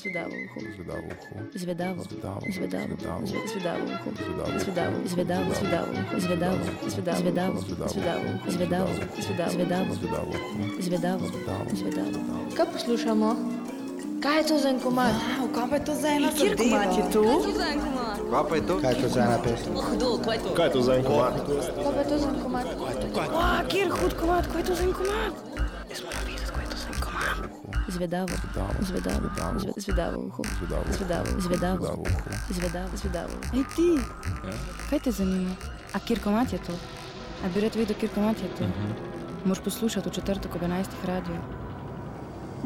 Zvedavo uho. Zvedavo uho. Zvedavo. Zvedavo. Zvedavo. Zvedavo. Zve- Zvedavo uho. Zvedavo. Zvedavo. Zvedavo. Zvedavo uho. Zvedavo. Zvedavo. Zvedavo. Zvedavo uho. Zvedavo. Zvedavo. Zvedavo. Zvedavo uho. Zvedavo. Zvedavo. Zvedavo. Kaj poslušamo? Kaj je to za en komad? Wow, kaj pa je to za ena Kjer komad je to? Kaj pa je to? Kaj je to za ena pesem? Kaj je to za en komad? Kaj pa je to za en komad? Wow, kjer hud komad, kaj je to za en komad? Zvedavo. Zvedavo. Zve- Zvedavo uho. Zvedavo. Zvedavo. Zvedavo. Zvedavo uho. Zvedavo. Ej ti, kaj te zanima? A kjer komad je to? A bi rad vedel, kjer komad je to? Moš poslušati v četrtek ob 11. radio.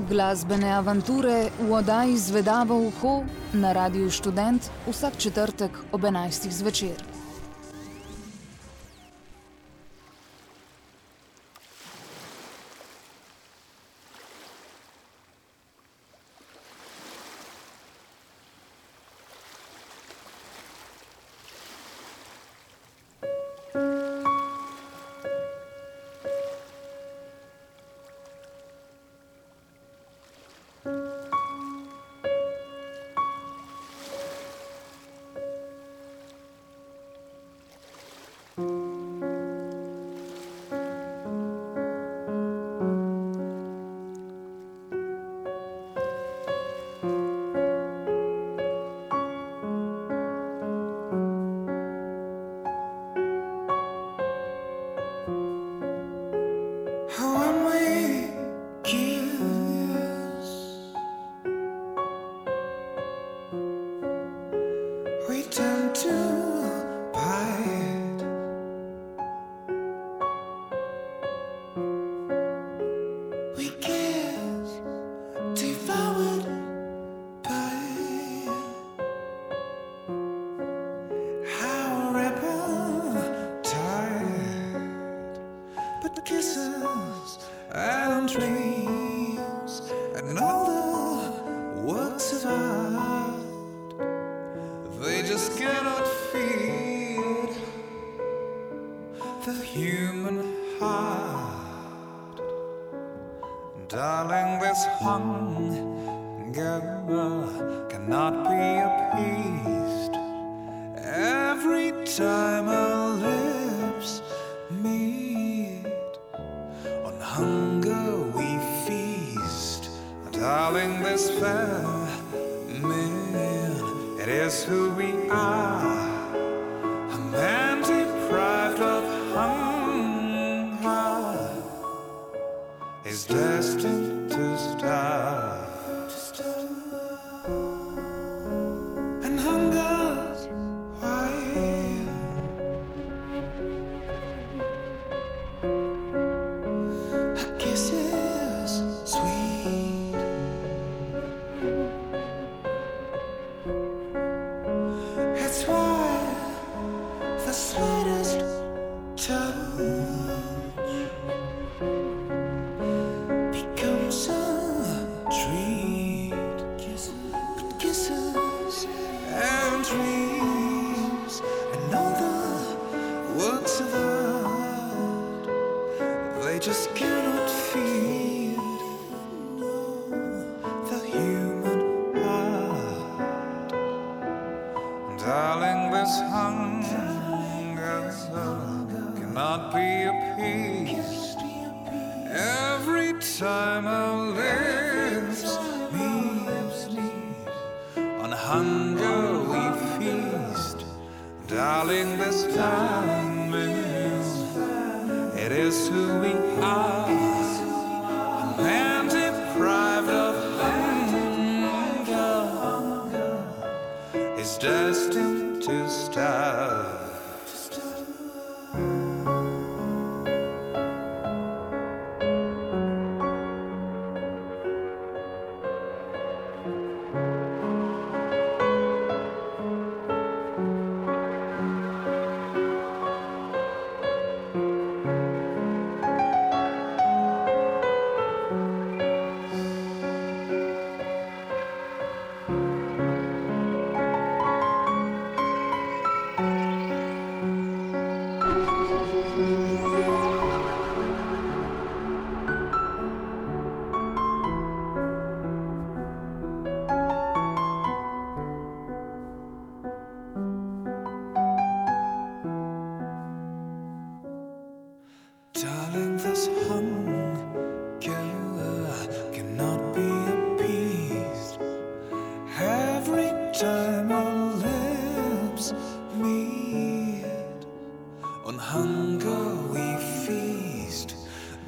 Glasbene avanture v oddaji Zvedavo uho na Radiu Študent vsak četrtek ob 11. zvečer. The works of art. They just cannot feed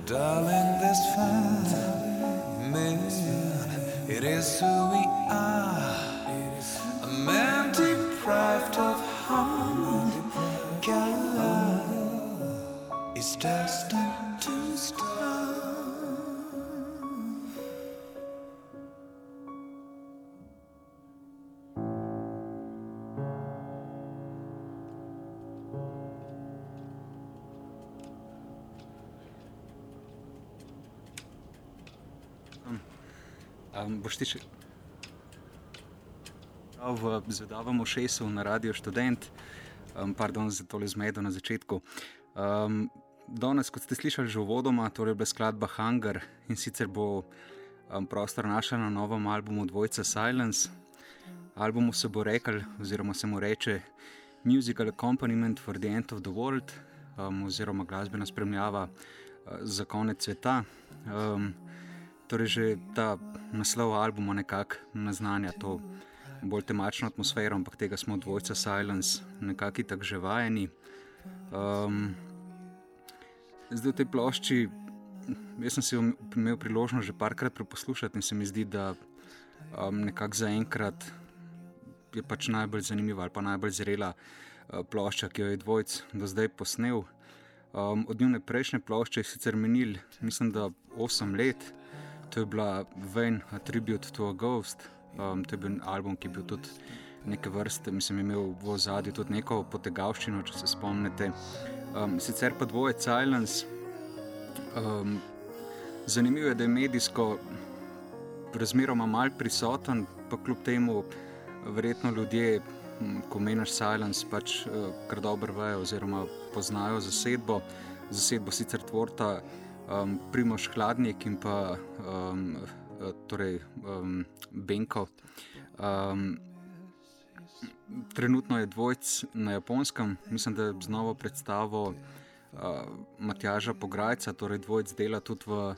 Darling, this fine man, it is who we are. A man deprived of harmony, God is destined. Boš ti še prav v zvedavem ošesu na Radio Student, um, pardon za tole zmedo na začetku. Um, danes, kot ste slišali že uvodoma, torej bila skladba Hunger in sicer bo um, prostor našla na novem albumu Dvojca Silence. Albumu se bo rekel, oziroma se mu reče Musical Accompaniment for the End of the World, um, oziroma glasbena spremljava uh, za konec sveta. Um, Torej, že ta naslov albuma nekako naznanja to bolj temačno atmosfero, ampak tega smo od Vojca Silence nekako tako že vajeni. Um, zdaj v tej plošči, jaz sem si imel priložnost že parkrat preposlušati in se mi zdi, da um, nekako zaenkrat je pač najbolj zanimiva ali pa najbolj zrela uh, plošča, ki jo je Dvojc do zdaj posnel. Um, od njune prejšnje plošče je sicer menil, mislim, da 8 let. To je bila Vain, a tribute to a ghost. Um, to je bil album, ki je bil tudi neke vrste, mislim, imel v ozadju tudi neko potegavščino, če se spomnite. Um, sicer pa dvoje Silence. Um, zanimivo je, da je medijsko razmeroma mal prisoten, pa kljub temu, verjetno ljudje, ko meniš Silence, pač uh, kar dobro vejo oziroma poznajo zasedbo. Zasedbo sicer tvorta um, Primoš Hladnik in pa um, torej, um, Benko. Um, trenutno je dvojc na japonskem, mislim, da je z novo predstavo uh, Matjaža Pograjca, torej dvojc dela tudi v uh,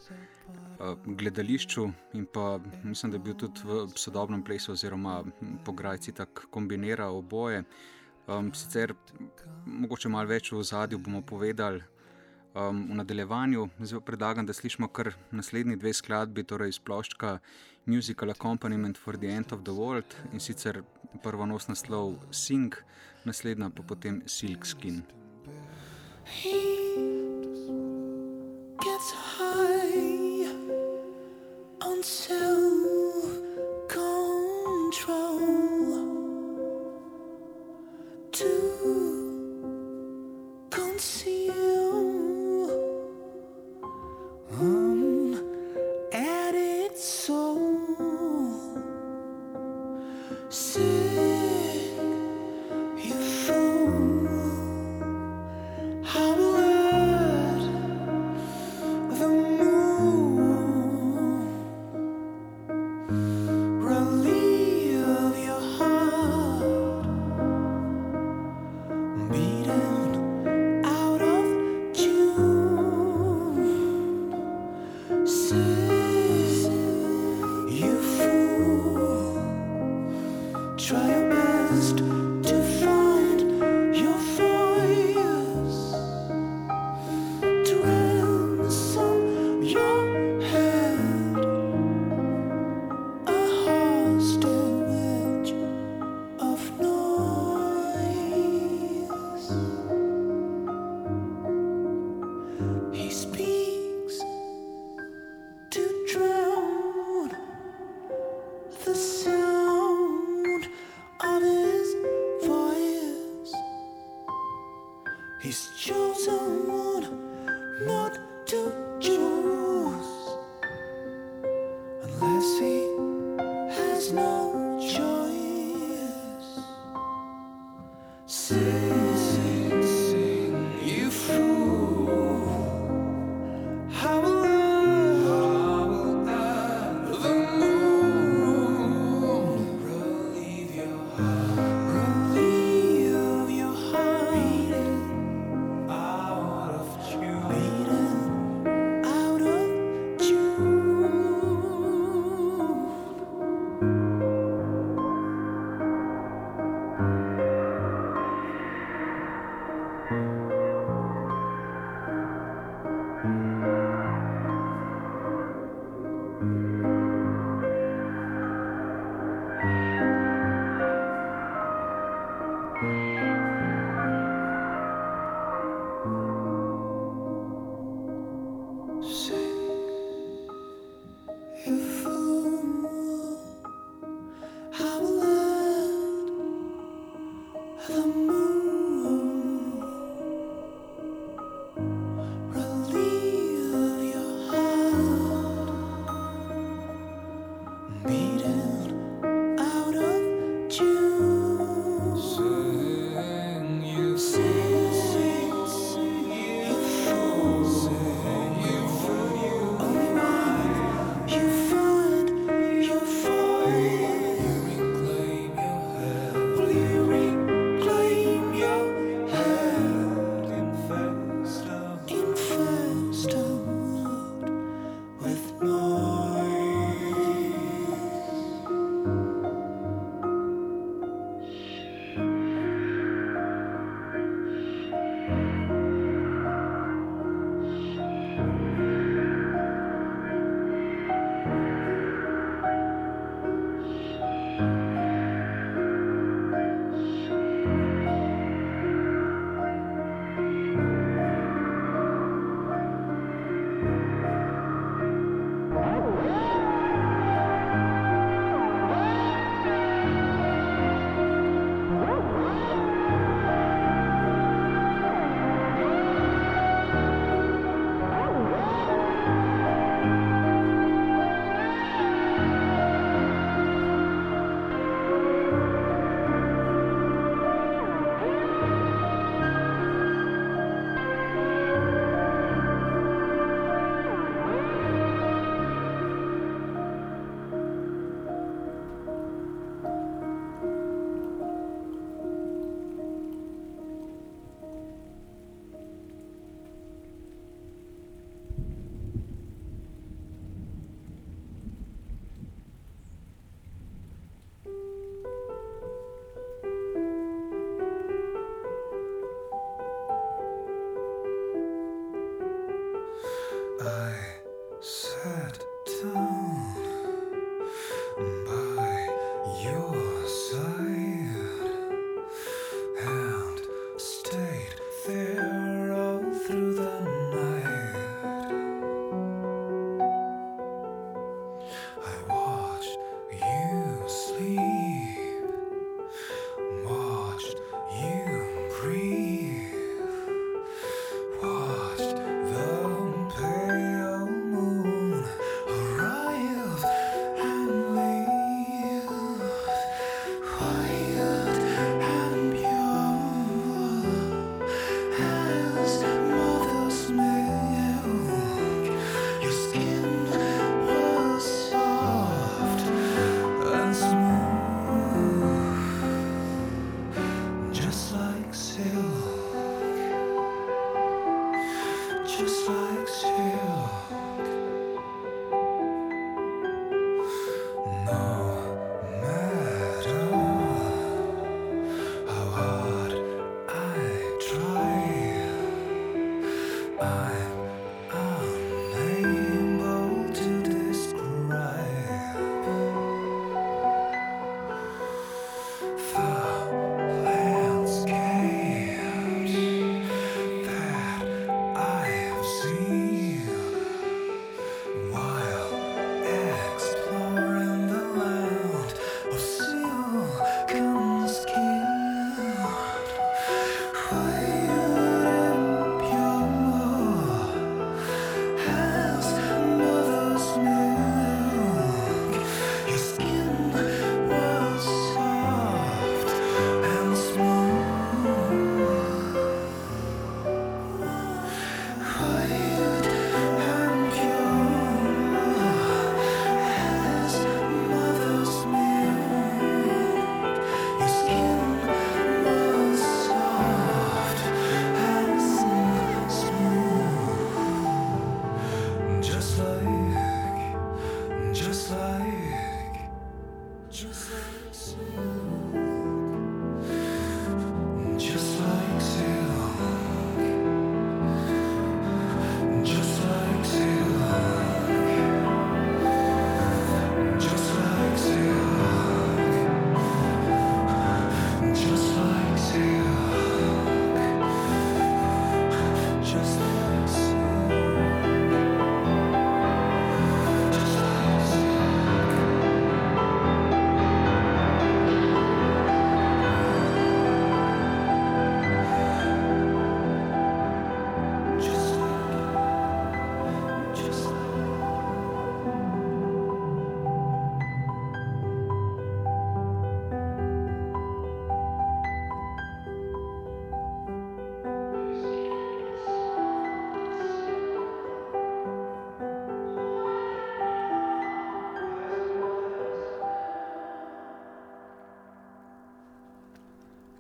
gledališču in pa mislim, da je bil tudi v sodobnem plesu oziroma Pograjci tako kombinira oboje. Um, sicer mogoče malo več v zadju bomo povedali. Um, v nadaljevanju zelo predlagam, da slišimo kar naslednji dve skladbi, torej iz ploščka Musical Accompaniment for the End of the World in sicer prvo nos naslov Sing, naslednja pa potem Silk Skin. Conceal just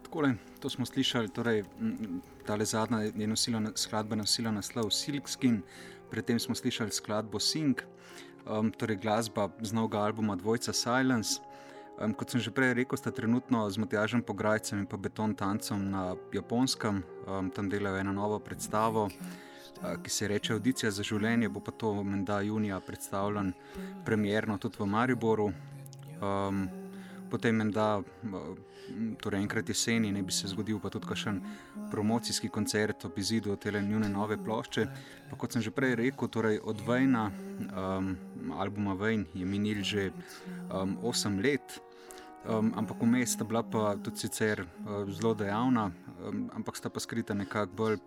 Takole, to smo slišali, torej, ta zadnja je nosila skladba, nosila naslov Silkskin, predtem smo slišali skladbo Sing, um, torej glasba z novega albuma Dvojca Silence. Um, kot sem že prej rekel, sta trenutno z Matjažem Pograjcem in pa Beton Tancom na Japonskem, um, tam delajo eno novo predstavo. Ki se reče Audicija za življenje, bo pa to menda junija predstavljen premjerno tudi v Mariboru. Um, potem menda torej enkrat jeseni, ne bi se zgodil pa tudi kakšen promocijski koncert ob izidu te njune nove plošče. Pa kot sem že prej rekel, torej od Vejna, um, albuma Vejn, je minil že um, 8 let. Um, ampak vmes sta bila pa tudi sicer uh, zelo dejavna, um, ampak sta pa skrita nekako bolj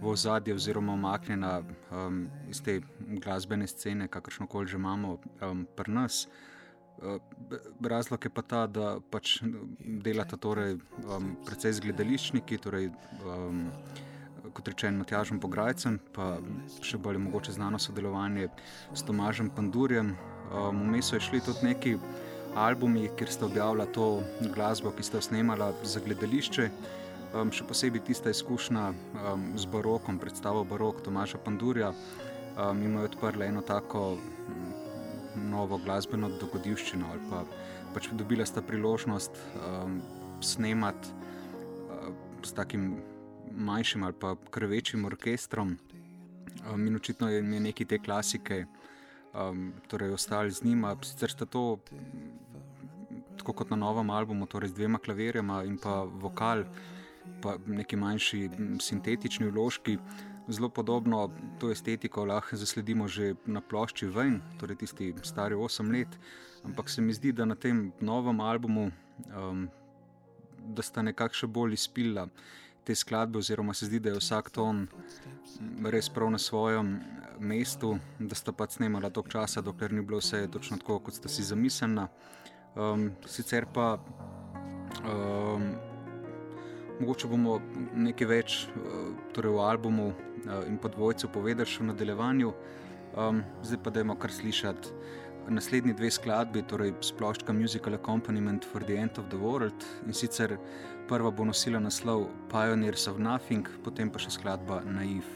v ozadje, oziroma omaknjena um, iz te glasbene scene, kakršno koli že imamo um, pri nas. Eh, razlog je pa ta, da pač delata torej, um, predvsej z gledališčniki, torej, um, kot rečeno, Matjažem Pograjcem, pa še bolj mogoče znano sodelovanje s Tomažem Pandurjem. Um, vmes so šli tudi neki albumi, kjer sta objavila to glasbo, ki sta jo snemala za gledališče. Um, še posebej tista izkušnja um, z barokom, predstavo barok Tomaža Pandurja, um, imajo odprla eno tako novo glasbeno dogodivščino pa pač dobila sta priložnost um, snemati uh, s takim manjšim ali pa krvečim orkestrom. Um, in očitno je nekaj te klasike, um, torej ostali z njima. Sicer sta to tako kot na novem albumu, torej z dvema klavirjema in pa vokal, pa neki manjši sintetični vložki. Zelo podobno to estetiko lahko zasledimo že na plošči Ven, torej tisti stari 8 let. Ampak se mi zdi, da na tem novem albumu, um, da sta nekako še bolj izpila te skladbe, oziroma se zdi, da je vsak ton res prav na svojem mestu, da sta pa snemala toliko časa, dokler ni bilo vse točno tako, kot sta si zamislila. Um, sicer pa. Um, Mogoče bomo nekaj več torej v albumu in podvojcu povedali še v nadaljevanju. Um, zdaj pa dajmo kar slišati naslednji dve skladbi, torej sploščka Musical Accompaniment for the End of the World. In sicer prva bo nosila naslov Pioneers of Nothing, potem pa še skladba Naiv.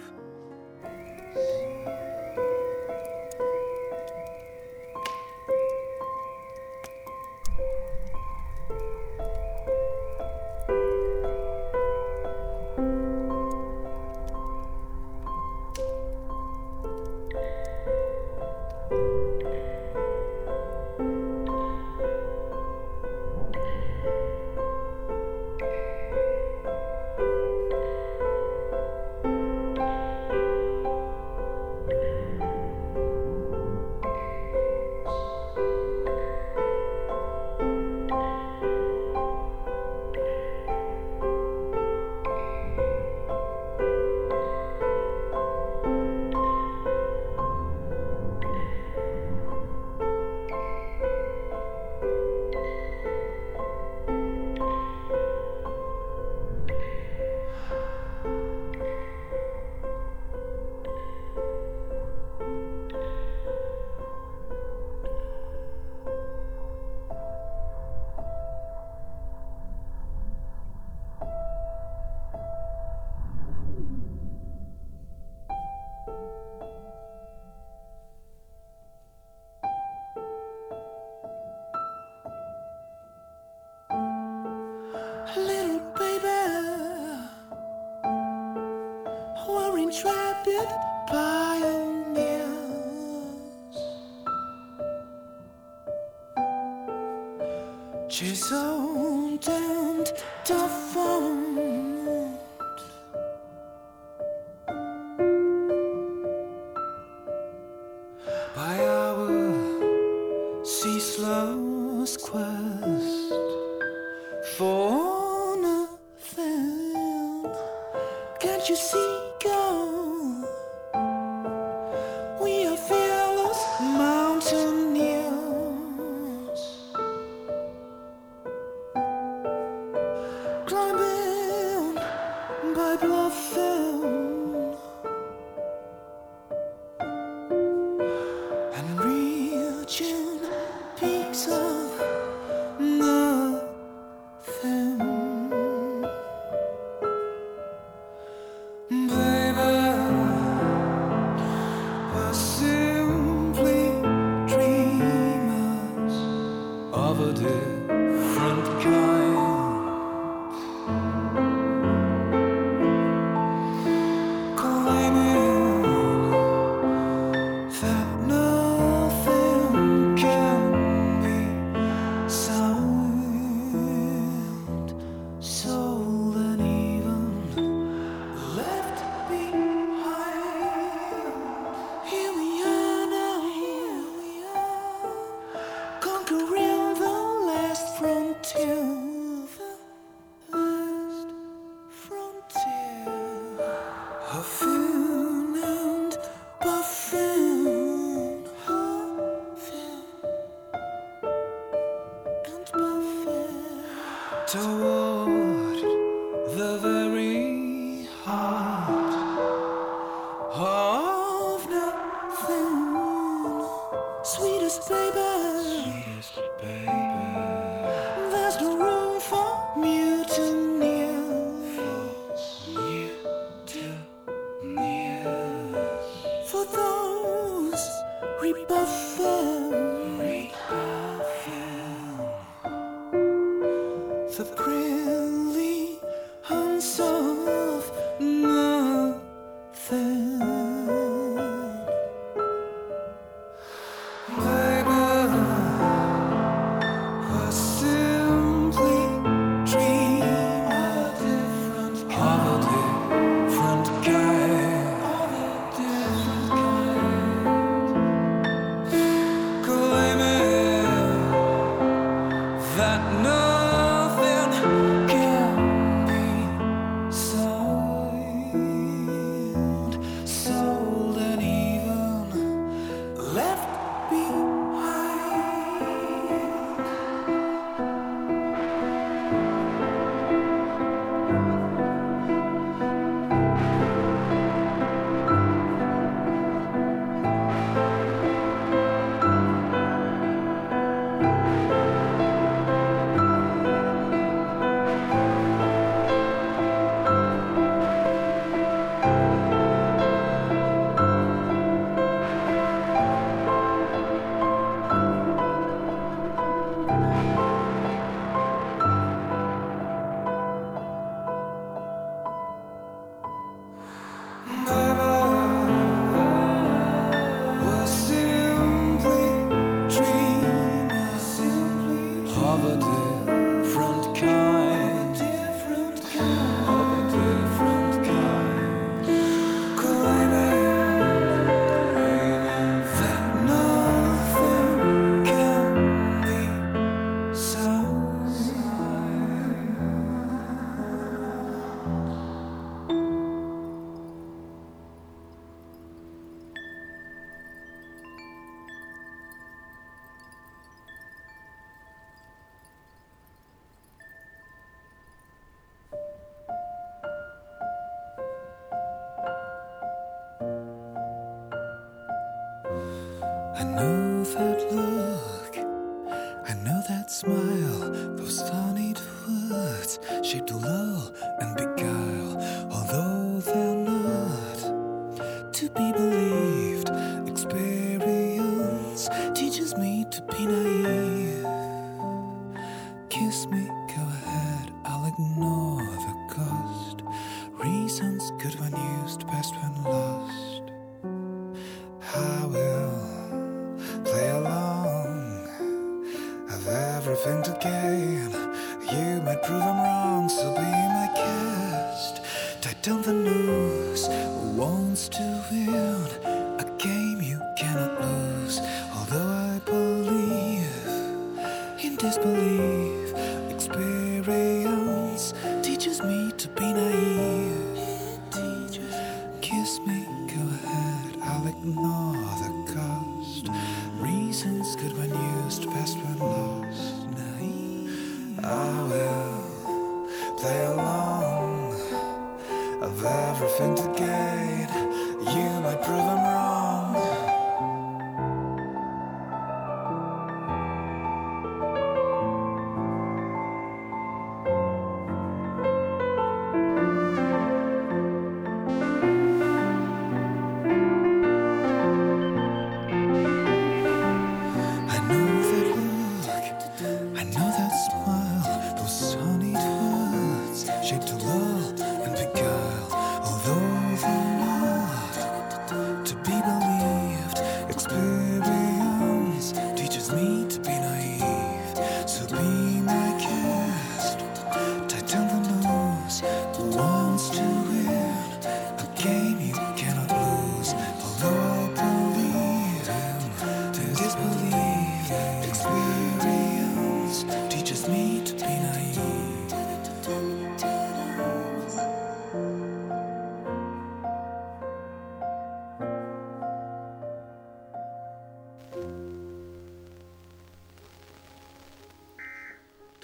sounds good when you.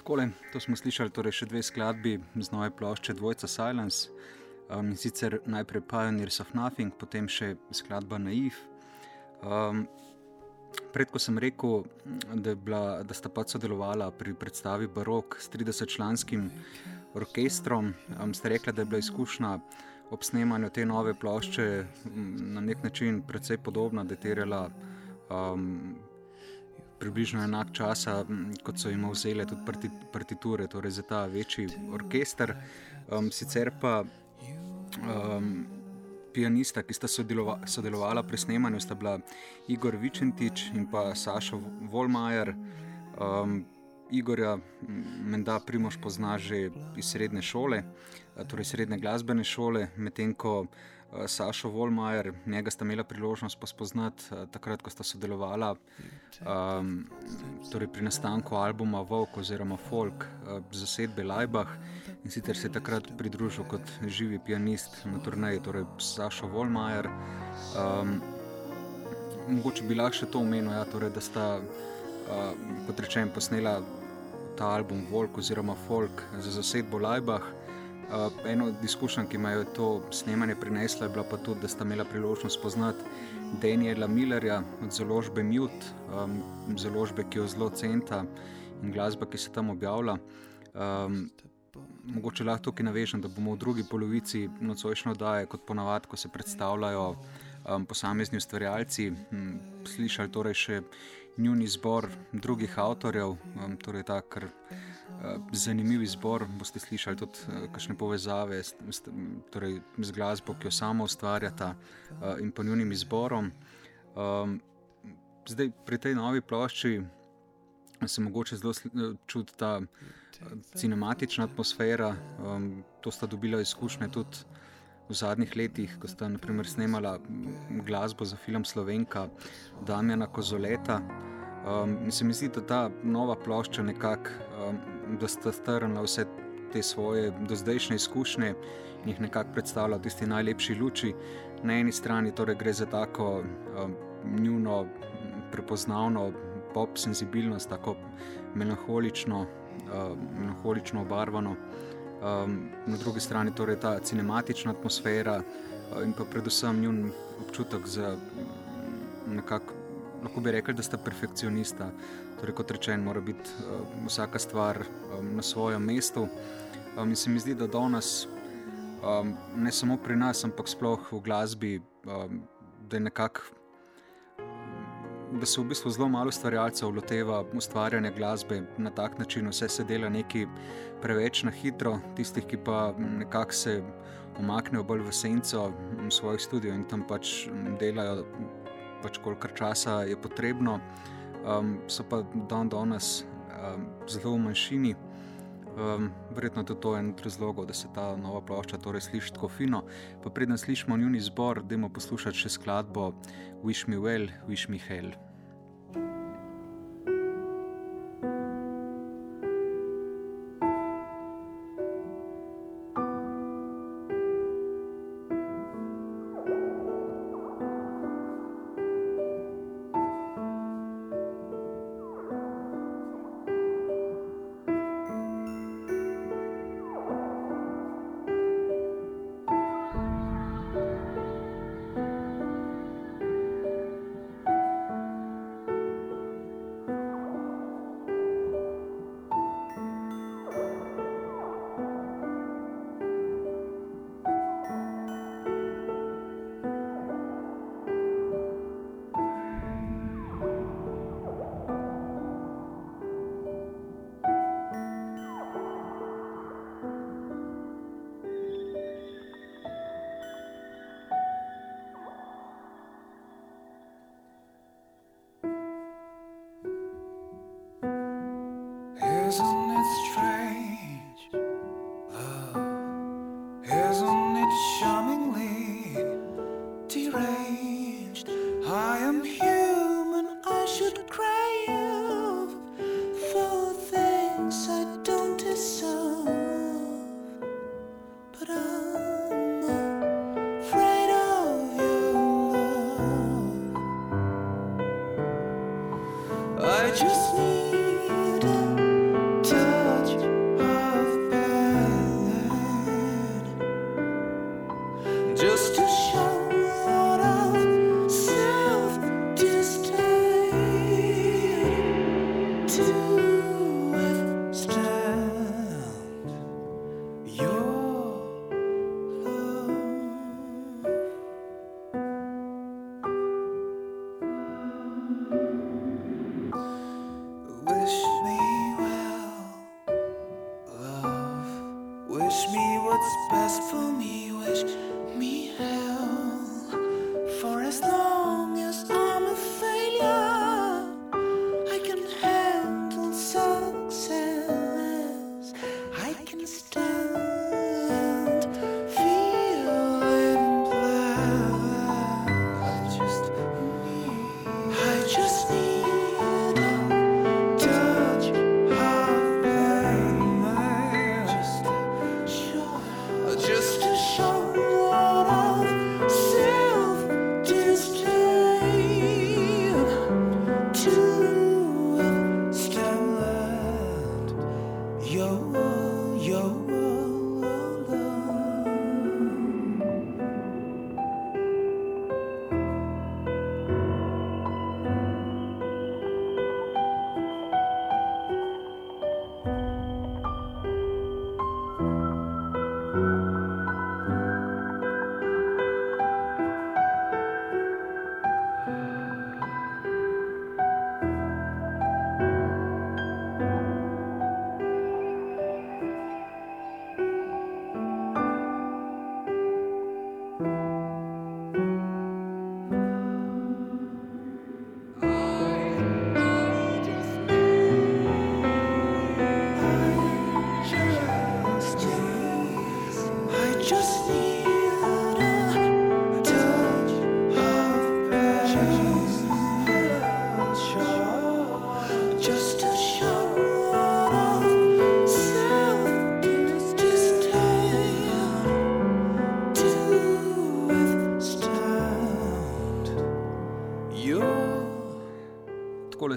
Takole, to smo slišali torej še dve skladbi z nove plošče Dvojca Silence. Um, in sicer najprej Pioneers of Nothing, potem še skladba Naiv. Um, Predko sem rekel, da, bila, da sta pač sodelovala pri predstavi Barok s 30-članskim orkestrom. Um, ste rekli, da je bila izkušnja ob snemanju te nove plošče m, na nek način precej podobna, da je terjala um, približno enak čas, kot so jim vzeli tudi parti, partiture, torej za ta večji orkester. Um, sicer pa um, pianista, ki sta sodelova, sodelovala pri snemanju, sta bila Igor Vičentič in pa Saša Volmajer. Um, Igorja menda Primož pozna že iz srednje šole, torej srednje glasbene šole, medtem ko Sašo Volmajer, njega sta imela priložnost spoznati takrat, ko sta sodelovala um, torej pri nastanku albuma Vok oziroma Folk za sedbe Lajbah in sicer se je takrat pridružil kot živi pianist na turnaji, torej Sašo Volmajer. Um, mogoče bi lahko še to omenil, ja, torej, da sta, uh, kot rečem, posnela ta album Volk oziroma Folk za zasedbo Lajbah. Uh, eno od izkušenj, ki me je to snemanje prineslo, je bila pa tudi, da sta imela priložnost spoznati Daniela Millerja od založbe Mute, um, založbe, ki jo zelo centa in glasba, ki se tam objavlja. Um, mogoče lahko tukaj navežem, da bomo v drugi polovici nocojšnje oddaje, kot ponavadi, ko se predstavljajo um, posamezni ustvarjalci, um, slišali torej še njuni izbor drugih avtorjev, um, torej ta kar uh, zanimiv izbor. Boste slišali tudi uh, kakšne povezave s, s, torej, z glasbo, ki jo samo ustvarjata uh, in pa njunim izborom. Um, zdaj, pri tej novi plošči se mogoče zelo čuti ta uh, cinematična atmosfera. Um, to sta dobila izkušnje tudi v zadnjih letih, ko sta naprimer snemala glasbo za film Slovenka, Damjana Kozoleta. Um, se mi zdi, da ta nova plošča nekako, um, da sta strnila vse te svoje dozdajšnje izkušnje in jih nekako predstavlja v tisti najlepši luči. Na eni strani torej gre za tako um, njuno, prepoznavno pop senzibilnost, tako melankolično, uh, melankolično obarvano um, na drugi strani torej ta cinematična atmosfera uh, in pa predvsem njun občutek za mm, nekako. Lahko bi rekli, da sta perfekcionista, torej kot rečen, mora biti uh, vsaka stvar um, na svojem mestu. Um, in se mi zdi, da danes, um, ne samo pri nas, ampak sploh v glasbi, um, da je nekako da se v bistvu zelo malo ustvarjalcev loteva ustvarjanja glasbe na tak način, vse se dela nekaj preveč na hitro, tistih, ki pa nekako se omaknejo bolj v senco svojih studijev in tam pač delajo, pač kolikor časa je potrebno, um, so pa dan danes um, zelo v manjšini. Um, verjetno je to en od razlogov, da se ta nova plošča torej sliši tako fino. Pa preden slišimo njuni zbor, da imamo poslušati še skladbo Wish Me Well, Wish Me Hell.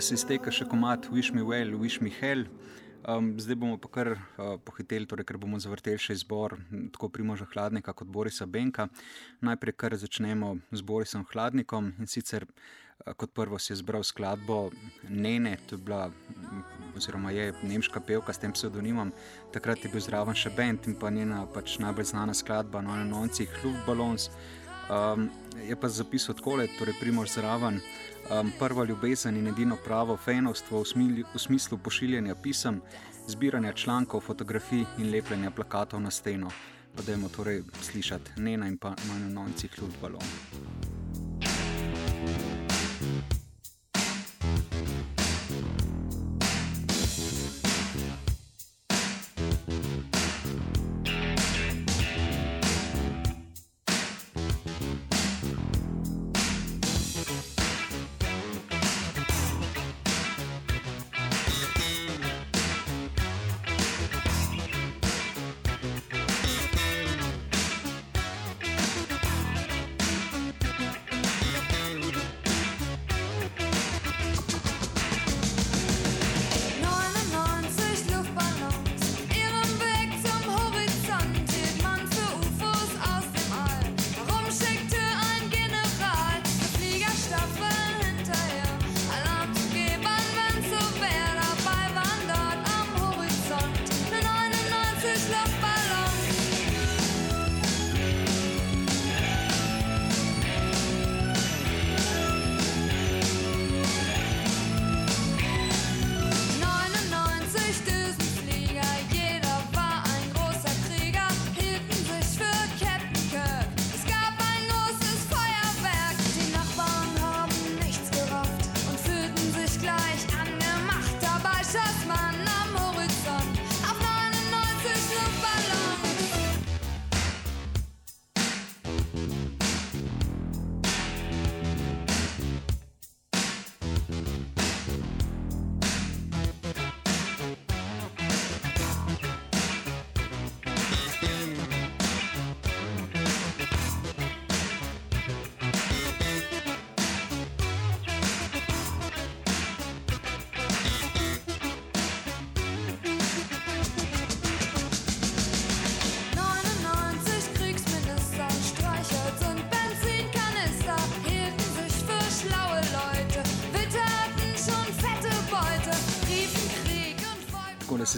Se izteka še komat Wish Me Well, Wish Me Hell. Um, zdaj bomo pa kar uh, pohiteli, torej, ker bomo zavrteli še izbor tako Primoža Hladnika kot Borisa Benka. Najprej kar začnemo z Borisom Hladnikom in sicer uh, kot prvo si je zbral skladbo Nene, to je bila, oziroma je nemška pevka s tem pseudonimom, takrat je bil zraven še bend in pa njena pač najbolj znana skladba No Noncih, Luftballons. Um, je pa zapisal tako, torej Primož zraven um, prva ljubezen in edino pravo fenovstvo v, smili, v smislu pošiljanja pisem, zbiranja člankov, fotografij in lepljenja plakatov na steno. Pa da imamo torej slišati Nena in pa manj nonci kljub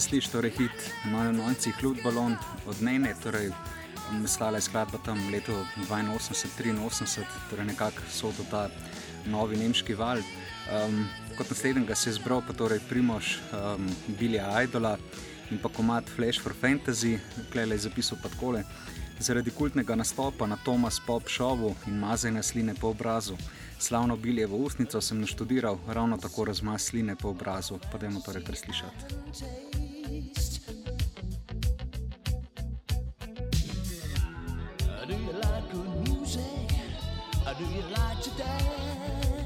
sliši, torej hit Majo Nonci, Hlut Balon od Nene, torej nastala je skladba tam leto 82-83, torej nekako so to ta novi nemški val. Um, kot naslednjega se je zbral pa torej Primoš um, Bilja Idola in pa komat Flash for Fantasy, klele je zapisal pa takole. Zaradi kultnega nastopa na Thomas Pop šovu in mazanja sline po obrazu, slavno biljevo ustnico sem naštudiral, ravno tako razmaz sline po obrazu, pa da imamo torej kar slišati. Uh, do you like good music? Uh, do you like to dance?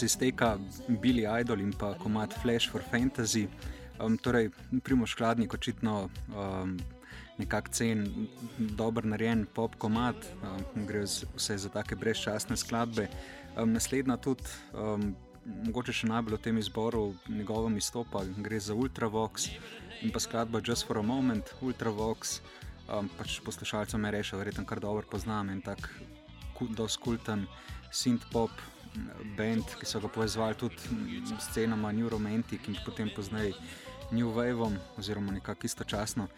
Se izteka Billy Idol in pa komat Flash for Fantasy. Um, torej, Primoš Hladnik očitno um, nekako cen dober narejen pop komat, um, gre vse za take brezčasne skladbe. Um, naslednja tudi, um, mogoče še najbolj v tem izboru njegovem izstopa, gre za Ultravox in pa skladba Just for a Moment, Ultravox. Um, pač poslušalcem je rešil, verjetno kar dobro poznam in tak dosti kulten synth-pop band, ki so ga povezovali tudi mm, s scenama New Romantic in potem pozneje New Waveom, oziroma nekako istočasno.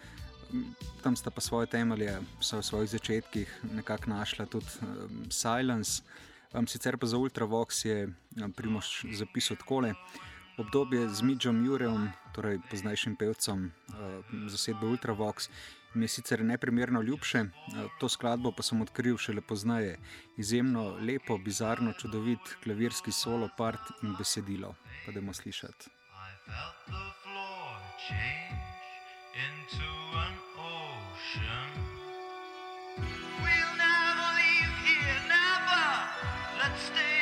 Mm, Tam sta pa svoje temelje, so v svojih začetkih nekako našla tudi um, Silence. Um, sicer pa za Ultravox je um, Primož zapisal takole. Obdobje z Midžom Jurejem, torej poznajšim pevcem uh, zasedbe Ultravox, mi je sicer neprimerno ljubše, uh, to skladbo pa sem odkril šele poznaje. Izjemno lepo, bizarno, čudovit klavirski solo, part in besedilo. Pa da bomo slišati. into an ocean. We'll never leave here, never. Let's stay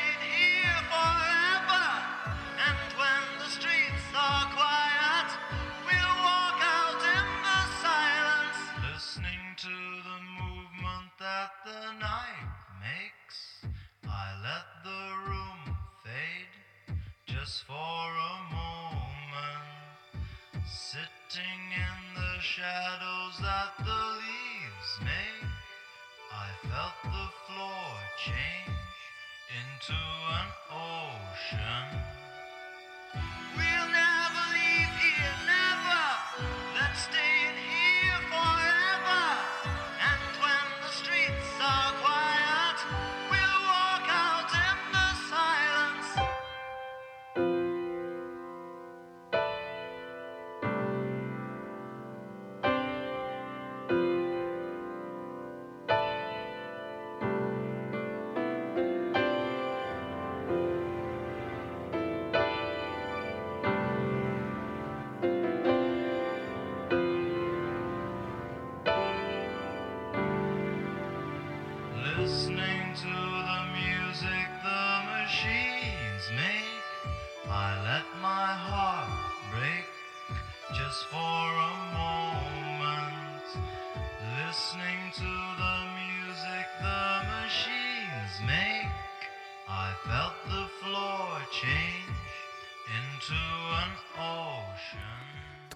sitting in the shadows that the leaves make. I felt the floor change into an ocean.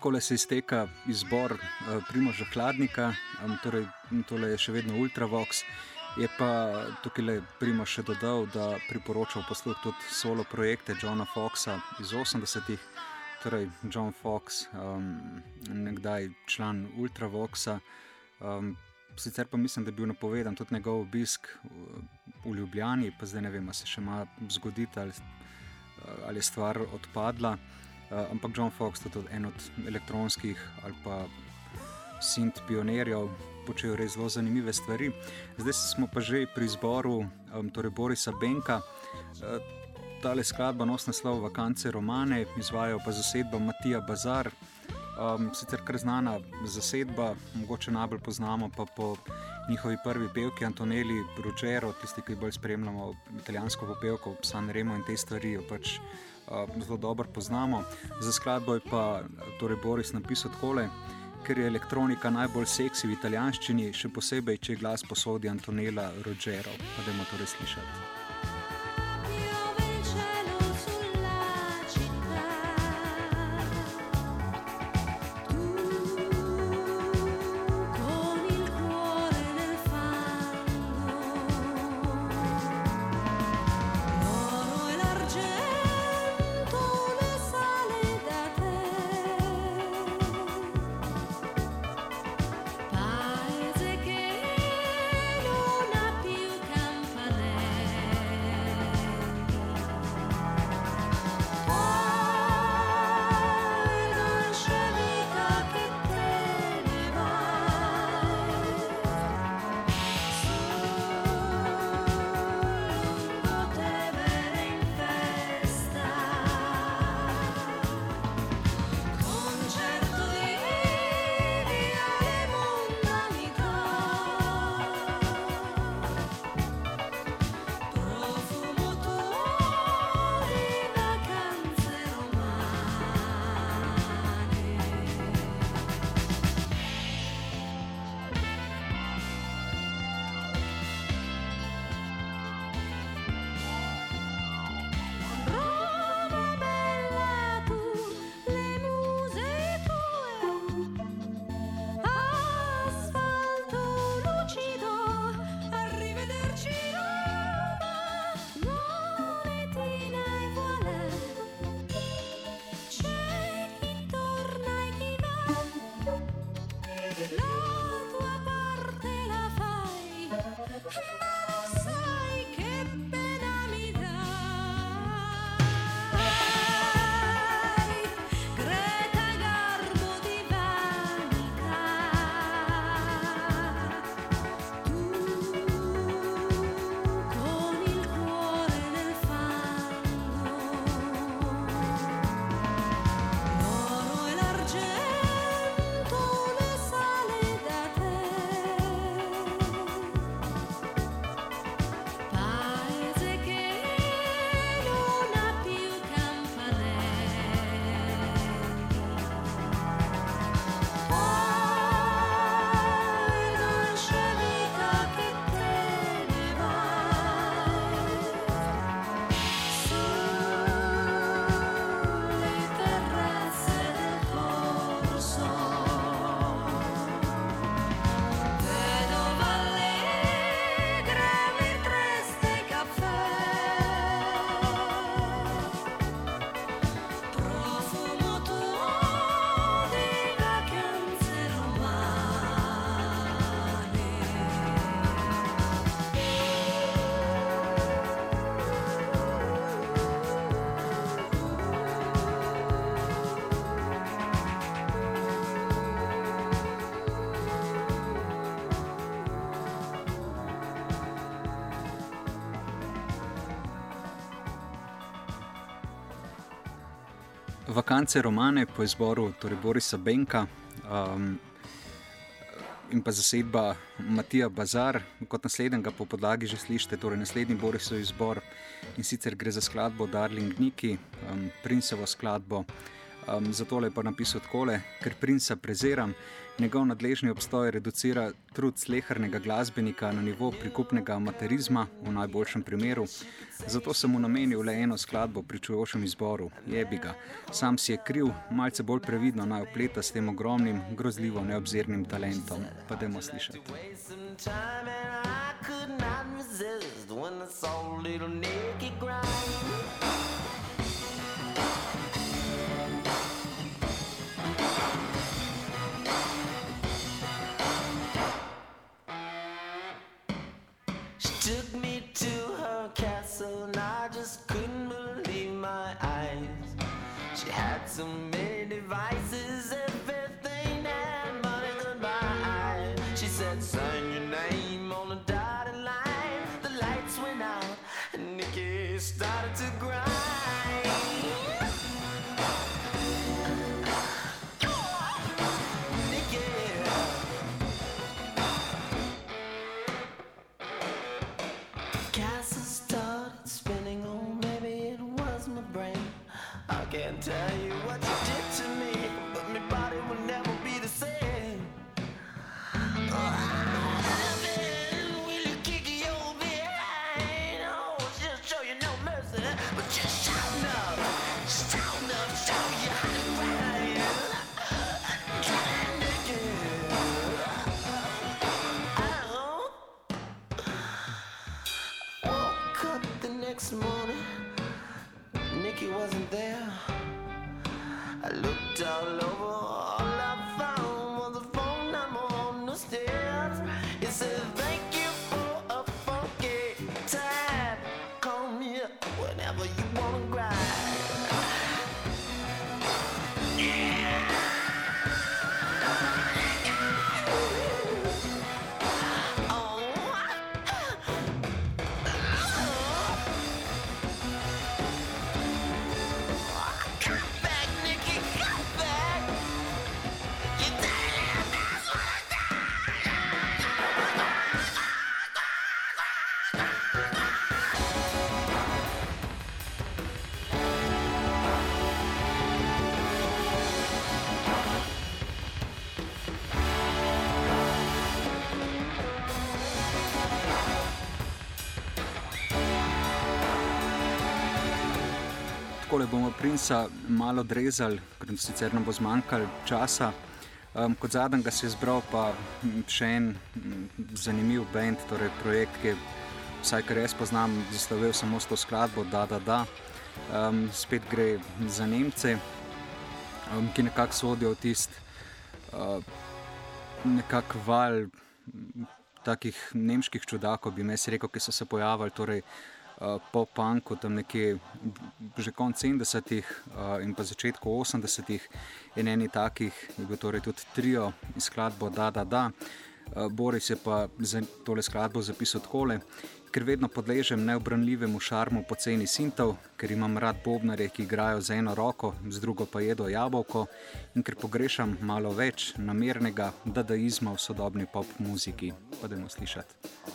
Tako se izteka izbor uh, Primoža Hladnika, um, torej tole je še vedno Ultravox. Je pa tukaj le Primož še dodal, da priporočal posluh tudi solo projekte Johna Foxa iz 80-ih. Torej, John Fox, um, nekdaj član Ultravoxa. Um, sicer pa mislim, da je bil napovedan tudi njegov obisk v Ljubljani, pa zdaj ne vem, ali se še ima zgoditi ali, ali je stvar odpadla. Uh, ampak John Fox je tudi en od elektronskih ali pa sint pionirjev, počel res zelo zanimive stvari. Zdaj smo pa že pri izboru um, torej Borisa Benka. Uh, tale skladba nosi naslov Vakance Romane, izvajajo pa zasedba Matija Bazar. Um, sicer kar znana zasedba, mogoče najbolj poznamo pa po njihovi prvi pevki Antoneli Ruggiero, tisti, ki bolj spremljamo italijansko popevko, San Remo in te stvari. jo Pač, uh, zelo dobro poznamo. Za skladbo je pa torej Boris napisal takole. Ker je elektronika najbolj seksi v italijanščini, še posebej, če glas posodi Antonela Rogero. Pa da bomo torej slišati. Vakance romane po izboru torej Borisa Benka um, in pa zasedba Matija Bazar. Kot naslednjega po podlagi že slišite, torej naslednji Borisov izbor in sicer gre za skladbo Darling Niki, um, Princevo skladbo. Um, zato je pa napisal takole, ker princa preziram, njegov nadležni obstoj reducira trud slehrnega glasbenika na nivo prikupnega amaterizma, v najboljšem primeru. Zato sem mu namenil le eno skladbo pri čujočem izboru, jebi ga. Sam si je kriv, malce bolj previdno naj opleta s tem ogromnim, grozljivo neobzirnim talentom. Pa dajmo slišati. time and I could not resist when I saw little Nicky grind. Next morning, Nikki wasn't there. I looked all over, princa malo drezali, ker sicer nam bo zmanjkalo časa. Um, kot zadnjega se je zbral pa mm, še en mm, zanimiv bend, torej projekt, ki je, vsaj kar jaz poznam, zaslovel samo s to skladbo Da, da, da. Um, spet gre za Nemce, um, ki nekako sodijo v tisti uh, val mm, takih nemških čudakov, bi me rekel, ki so se pojavili. Torej, Uh, po punku, tam nekje že konec 70-ih uh, in pa začetku 80-ih, in eni takih je bil torej tudi trio in skladbo Da, da, da. Uh, Boris je pa za tole skladbo zapisal takole. Ker vedno podležem neobranljivemu šarmu poceni sintov, ker imam rad bobnare, ki igrajo z eno roko, z drugo pa jedo jabolko, in ker pogrešam malo več namernega dadaizma v sodobni pop muziki. Pa dajmo slišati.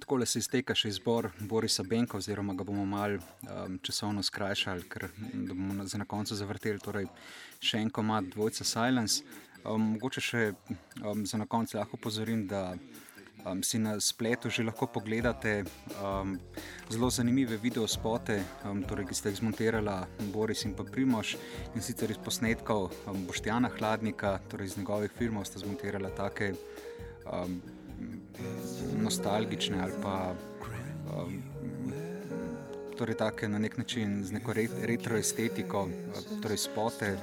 Tako se izteka še izbor Borisa Benka, oziroma ga bomo malo um, časovno skrajšali, ker bomo na, na koncu zavrteli torej še en komat dvojca Silence. Um, mogoče še um, za na konec lahko pozorim, da um, si na spletu že lahko pogledate um, zelo zanimive videospote, um, torej, ki ste jih zmontirala Boris in pa Primoš in sicer iz posnetkov um, Boštjana Hladnika, torej iz njegovih filmov sta zmontirala take um, nostalgične ali pa um, torej take na nek način z neko re, retro estetiko, uh, torej spote.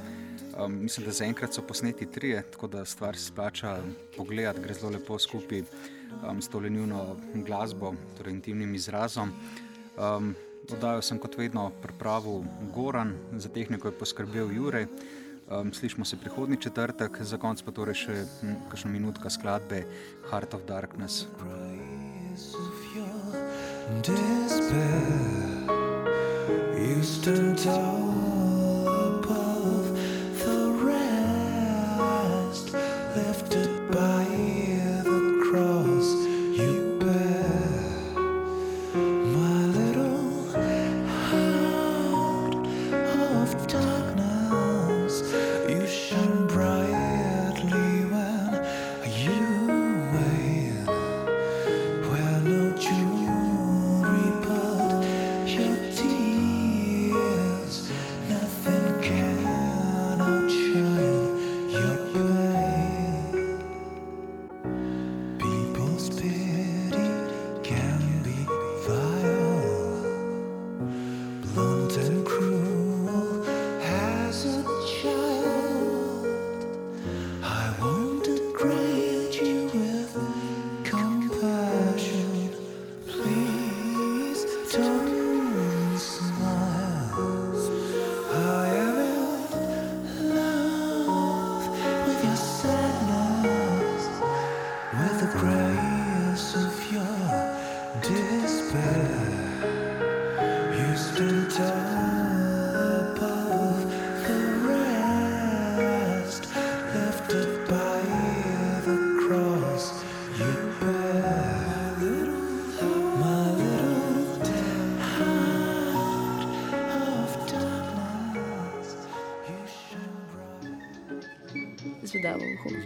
Um, mislim, da zaenkrat so posneti trije, tako da stvar se splača pogledati, gre zelo lepo skupaj um, s to lenjuno glasbo, torej intimnim izrazom. Um, Dodajo sem kot vedno pripravil Goran, za tehniko je poskrbel Jure. Um, slišimo se prihodnji četrtek, za konec pa torej še hm, kakšno minutka skladbe Heart of Darkness. Despair used to talk.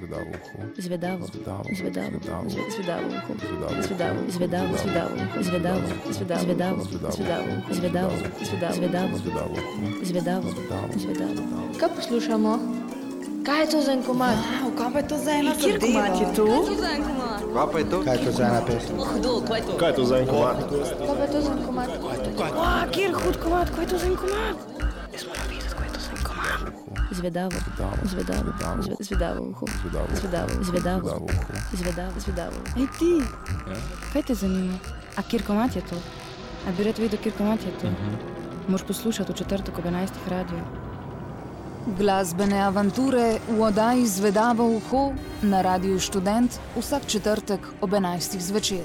Uho. Zvedavo. Zvedavo. Zvedavo. Zvedavo uho. Zvedavo. Zvedavo. Zvedavo. Zvedavo. Zvedavo. Zvedavo. Zvedavo uho. Zvedavo. Zvedavo. Kaj poslušamo? Kaj je to za en komad? Kaj pa je to za ena Kjer komad je to? Kaj pa je to? Kaj je to za ena pesem? Hudo, kaj je to? Kaj je to za en komad? Kaj pa je to za en komad? Wow, kjer hud komat, kaj je to za en komat? Zvedavo. Zvedavo. Zve- Zvedavo uho. Zvedavo. Zvedavo. Zvedavo. Zvedavo uho. Zvedavo. Zvedavo. Ej ti, kaj te zanima? A kjer komat je to? A bi rad videl, kjer komat je to? Moš poslušati v četrtek ob 11. radiju. Glasbene avanture v oddaji Zvedavo uho na Radiu Študent vsak četrtek ob 11. zvečer.